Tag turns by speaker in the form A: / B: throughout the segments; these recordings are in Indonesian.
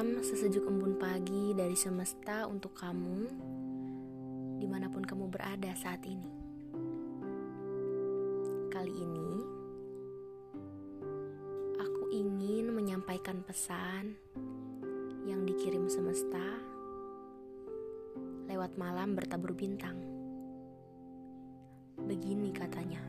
A: Salam sesejuk embun pagi dari semesta untuk kamu, di mana pun kamu berada saat ini. Kali ini, aku ingin menyampaikan pesan yang dikirim semesta lewat malam bertabur bintang. Begini katanya.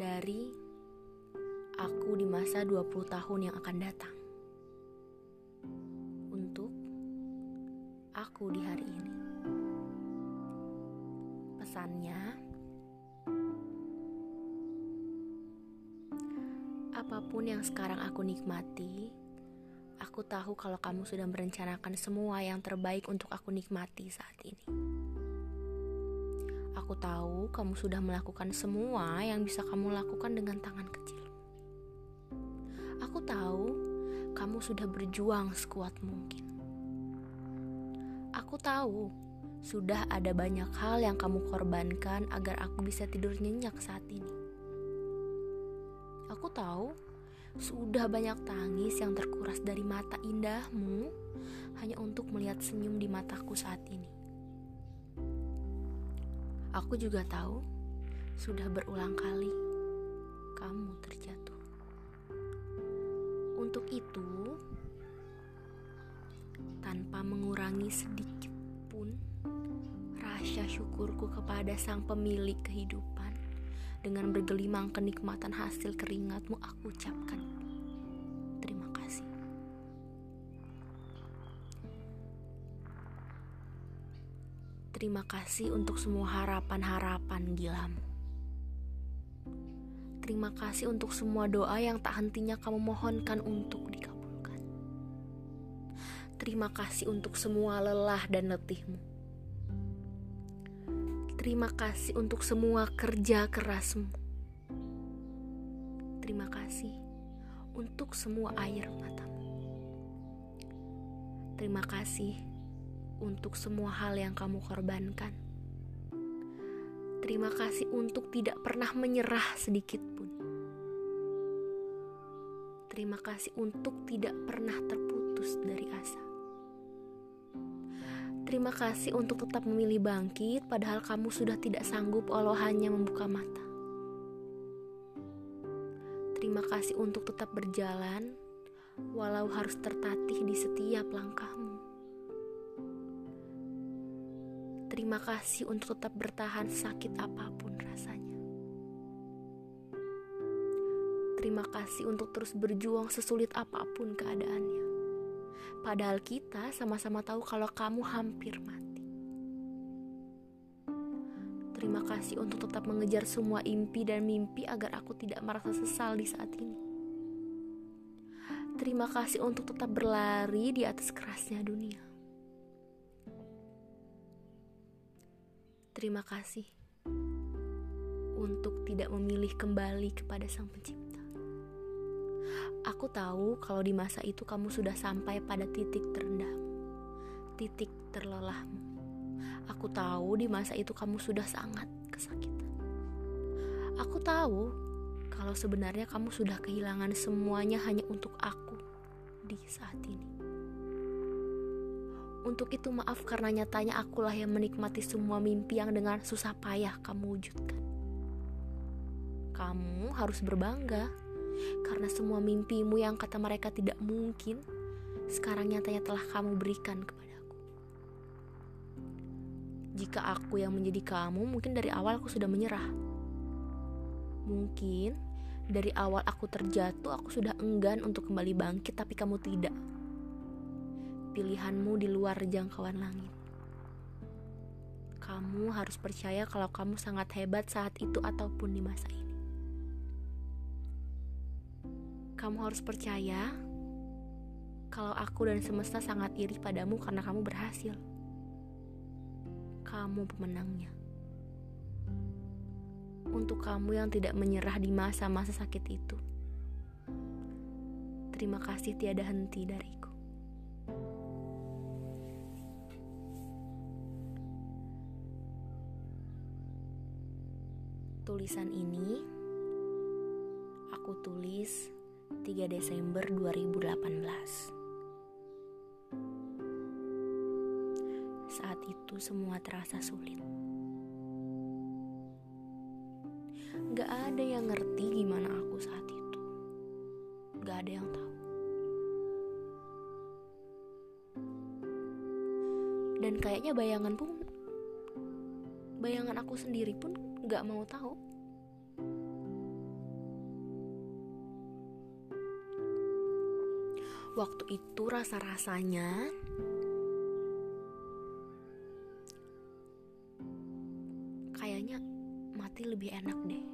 A: Dari masa 20 tahun yang akan datang. Untuk aku di hari ini. Pesannya, apa pun yang sekarang aku nikmati, aku tahu kalau kamu sudah merencanakan semua yang terbaik untuk aku nikmati saat ini. Aku tahu kamu sudah melakukan semua yang bisa kamu lakukan dengan tangan kecil. Sudah berjuang sekuat mungkin. Aku tahu sudah ada banyak hal yang kamu korbankan agar aku bisa tidur nyenyak saat ini. Aku tahu sudah banyak tangis yang terkuras dari mata indahmu hanya untuk melihat senyum di mataku saat ini. Aku juga tahu sudah berulang kali kamu terjatuh. Untuk itu, tanpa mengurangi sedikit pun rasa syukurku kepada Sang Pemilik kehidupan, dengan bergelimang kenikmatan hasil keringatmu, aku ucapkan terima kasih. Terima kasih untuk semua harapan-harapan gilamu. Terima kasih untuk semua doa yang tak hentinya kamu mohonkan untuk dikabulkan. Terima kasih untuk semua lelah dan letihmu. Terima kasih untuk semua kerja kerasmu. Terima kasih untuk semua air matamu. Terima kasih untuk semua hal yang kamu korbankan Terima kasih untuk tidak pernah menyerah sedikit pun. Terima kasih untuk tidak pernah terputus dari asa. Terima kasih untuk tetap memilih bangkit, padahal kamu sudah tidak sanggup walau hanya membuka mata. Terima kasih untuk tetap berjalan, walau harus tertatih di setiap langkahmu. Terima kasih untuk tetap bertahan sakit apa pun rasanya. Terima kasih untuk terus berjuang sesulit apa pun keadaannya. Padahal kita sama-sama tahu kalau kamu hampir mati. Terima kasih untuk tetap mengejar semua impi dan mimpi agar aku tidak merasa sesal di saat ini. Terima kasih untuk tetap berlari di atas kerasnya dunia. Terima kasih untuk tidak memilih kembali kepada Sang Pencipta. Aku tahu kalau di masa itu kamu sudah sampai pada titik terendahmu, titik terlelahmu. Aku tahu di masa itu kamu sudah sangat kesakitan. Aku tahu kalau sebenarnya kamu sudah kehilangan semuanya hanya untuk aku di saat ini. Untuk itu maaf karena nyatanya akulah yang menikmati semua mimpi yang dengan susah payah kamu wujudkan. Kamu harus berbangga karena semua mimpimu yang kata mereka tidak mungkin sekarang nyatanya telah kamu berikan kepadaku. Jika aku yang menjadi kamu, mungkin dari awal aku sudah menyerah. Mungkin dari awal aku terjatuh, aku sudah enggan untuk kembali bangkit, tapi kamu tidak pilihanmu di luar jangkauan langit. Kamu harus percaya kalau kamu sangat hebat saat itu ataupun di masa ini. Kamu harus percaya kalau aku dan semesta sangat iri padamu karena kamu berhasil. Kamu pemenangnya. Untuk kamu yang tidak menyerah di masa-masa sakit itu, terima kasih tiada henti dariku. Tulisan ini aku tulis 3 Desember 2018 Saat itu semua terasa sulit. Gak ada yang ngerti gimana aku saat itu. Gak ada yang tahu. Dan kayaknya bayangan pun Bayangan aku sendiri pun gak mau tahu Waktu itu rasa-rasanya kayaknya mati lebih enak deh.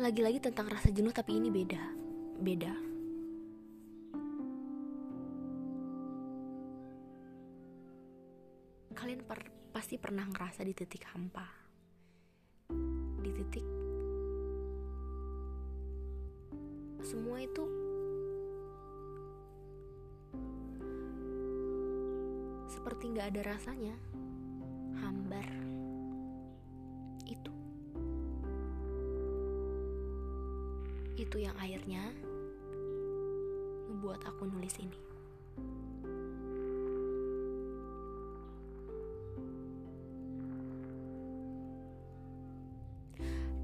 A: Lagi-lagi tentang rasa jenuh tapi ini beda. Beda. Kalian per pasti pernah ngerasa di titik hampa. Di titik semua itu seperti nggak ada rasanya hambar itu. Itu yang akhirnya membuat aku nulis ini.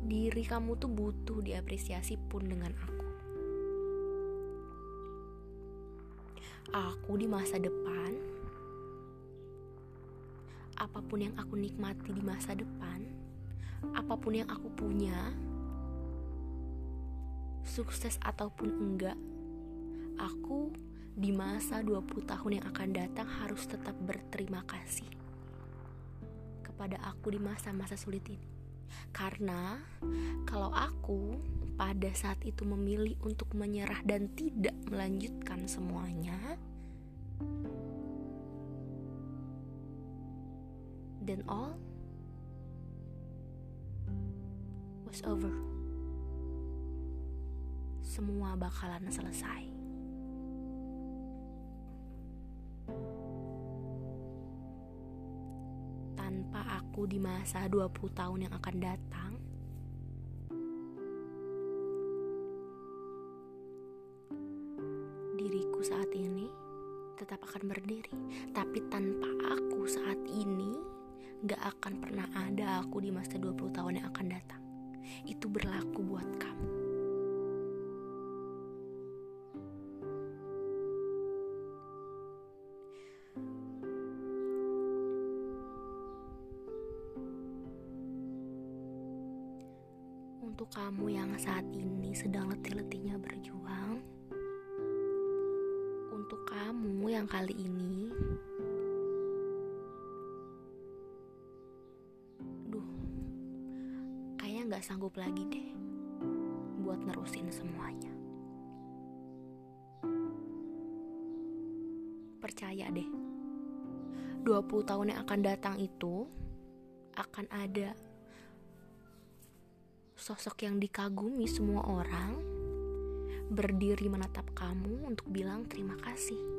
A: Diri kamu tuh butuh diapresiasi pun dengan aku aku di masa depan, apa pun yang aku nikmati di masa depan, apa pun yang aku punya, sukses ataupun enggak, aku di masa 20 tahun yang akan datang harus tetap berterima kasih kepada aku di masa-masa sulit ini. Karena kalau aku pada saat itu memilih untuk menyerah dan tidak melanjutkan semuanya, then all was over. Semua bakalan selesai. Tanpa aku di masa 20 tahun yang akan datang, berdiri, tapi tanpa aku saat ini gak akan pernah ada aku di masa 20 tahun yang akan datang. Itu berlaku buat kamu. Untuk kamu yang saat ini sedang letih-letihnya berjuang, kamu yang kali ini. Duh Kayaknya gak sanggup lagi deh Buat nerusin semuanya. Percaya deh 20 tahun yang akan datang itu Akan ada Sosok yang dikagumi semua orang berdiri menatap kamu untuk bilang terima kasih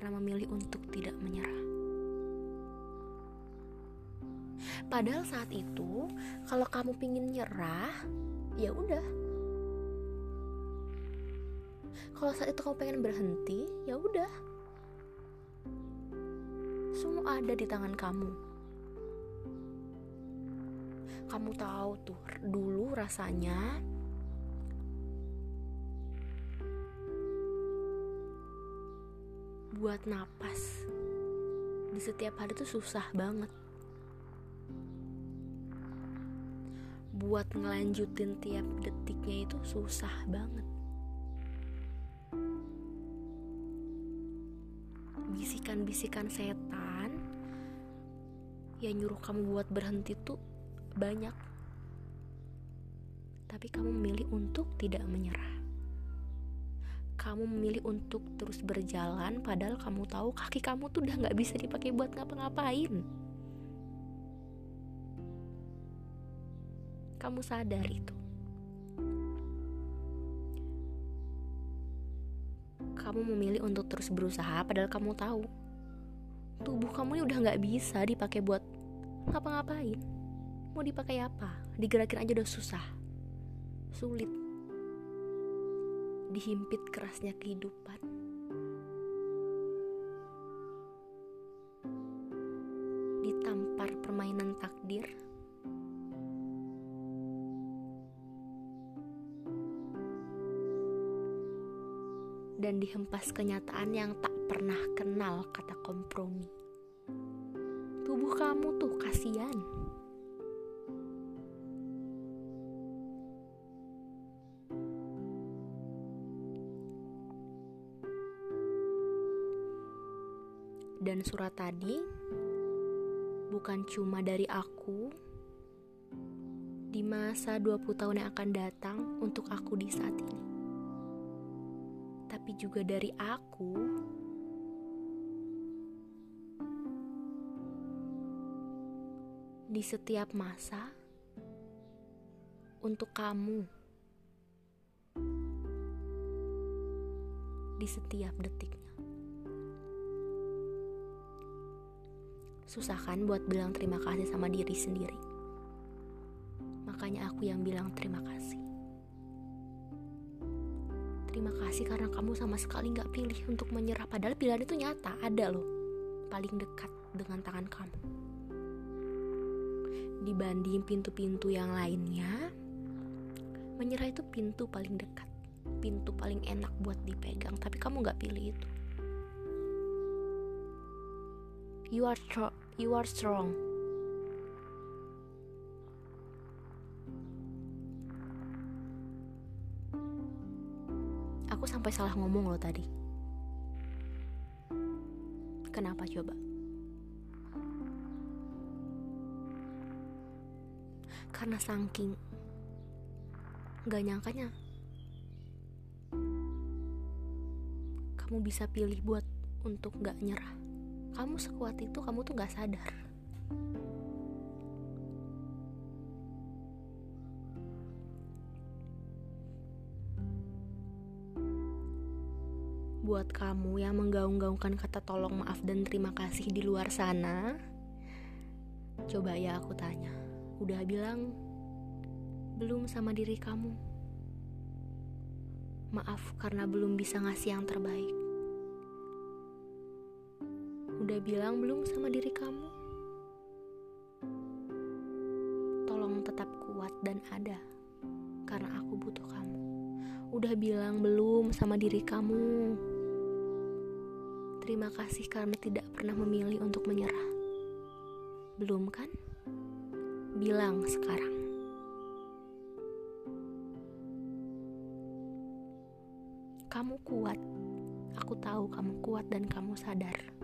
A: karena memilih untuk tidak menyerah. Padahal saat itu, kalau kamu pingin nyerah, ya udah. Kalau saat itu kamu pengen berhenti, ya udah. Semua ada di tangan kamu. Kamu tahu tuh, dulu rasanya buat napas. Di setiap hari tuh susah banget. Buat ngelanjutin tiap detiknya itu susah banget. Bisikan-bisikan setan yang nyuruh kamu buat berhenti tuh banyak. Tapi kamu memilih untuk tidak menyerah kamu memilih untuk terus berjalan padahal kamu tahu kaki kamu tuh udah nggak bisa dipakai buat ngapa-ngapain. Kamu sadar itu. Kamu memilih untuk terus berusaha padahal kamu tahu tubuh kamu ini udah nggak bisa dipakai buat ngapa-ngapain. Mau dipakai apa? Digerakin aja udah susah. Sulit dihimpit kerasnya kehidupan. Ditampar permainan takdir. Dan dihempas kenyataan yang tak pernah kenal kata kompromi. Tubuh kamu tuh kasihan. Dan surat tadi bukan cuma dari aku di masa 20 tahun yang akan datang untuk aku di saat ini. Tapi juga dari aku di setiap masa untuk kamu di setiap detiknya. Susah kan buat bilang terima kasih sama diri sendiri. Makanya aku yang bilang terima kasih. Terima kasih karena kamu sama sekali gak pilih untuk menyerah. Padahal pilihan itu nyata, ada loh. Paling dekat dengan tangan kamu. Dibanding pintu-pintu yang lainnya, menyerah itu pintu paling dekat. Pintu paling enak buat dipegang, tapi kamu gak pilih itu. You are strong. You are strong. Aku sampai salah ngomong loh tadi. Kenapa coba? Karena saking gak nyangkanya kamu bisa pilih buat untuk gak nyerah kamu sekuat itu kamu tuh gak sadar. Buat kamu yang menggaung-gaungkan kata tolong maaf dan terima kasih di luar sana coba ya aku tanya. Udah bilang belum sama diri kamu? Maaf karena belum bisa ngasih yang terbaik Udah bilang belum sama diri kamu? Tolong tetap kuat dan ada, karena aku butuh kamu. Udah bilang belum sama diri kamu? Terima kasih karena tidak pernah memilih untuk menyerah. Belum kan? Bilang sekarang. Kamu kuat. Aku tahu kamu kuat dan kamu sadar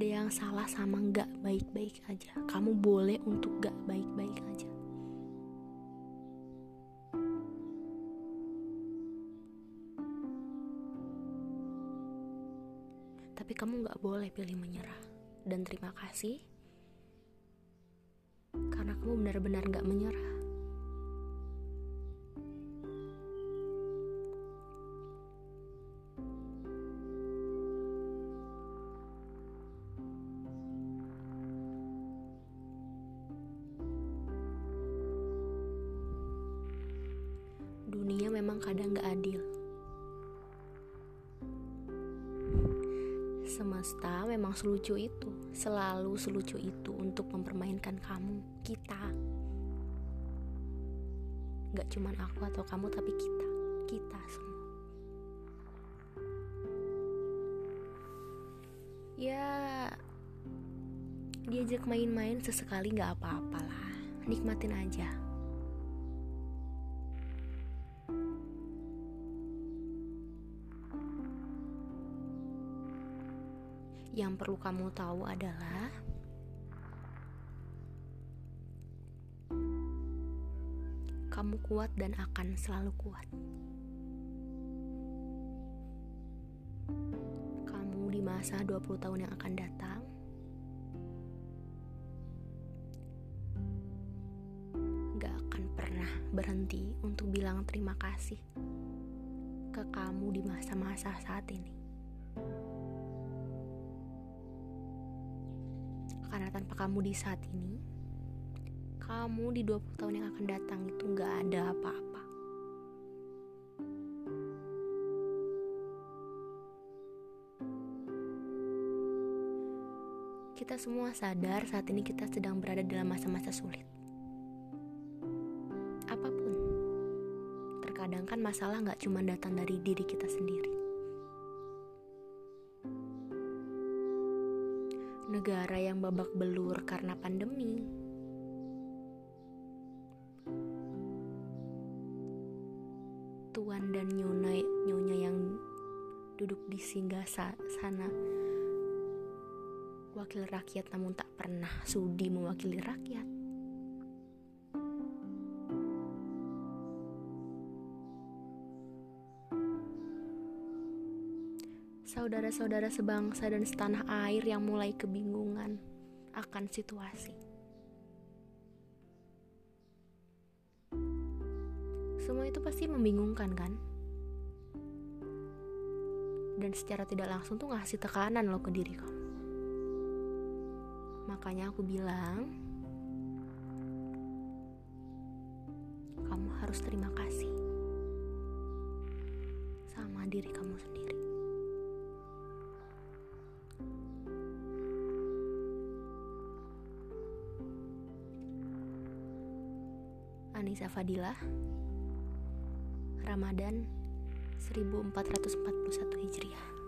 A: ada yang salah sama gak baik-baik aja. Kamu boleh untuk gak baik-baik aja. Tapi kamu gak boleh pilih menyerah. Dan terima kasih karena kamu benar-benar gak menyerah. Kadang gak adil. Semesta memang selucu itu, selalu selucu itu untuk mempermainkan kamu, kita. Gak cuman aku atau kamu, tapi kita, kita semua. Ya, diajak main-main sesekali gak apa-apalah, nikmatin aja. Yang perlu kamu tahu adalah kamu kuat dan akan selalu kuat. Kamu di masa 20 tahun yang akan datang gak akan pernah berhenti untuk bilang terima kasih ke kamu di masa-masa saat ini. Tanpa kamu di saat ini, kamu di 20 tahun yang akan datang itu gak ada apa-apa. Kita semua sadar saat ini kita sedang berada dalam masa-masa sulit. Apa pun, terkadang kan masalah gak cuma datang dari diri kita sendiri. Negara yang babak belur karena pandemi, tuan dan nyonya nyonya yang duduk di singgah sana wakil rakyat namun tak pernah sudi mewakili rakyat. Saudara-saudara sebangsa dan setanah air yang mulai kebingungan akan situasi. Semua itu pasti membingungkan kan? Dan secara tidak langsung tuh ngasih tekanan lo ke diri kamu. Makanya aku bilang, kamu harus terima kasih sama diri kamu sendiri. Anissa Fadilah Ramadan 1441 Hijriah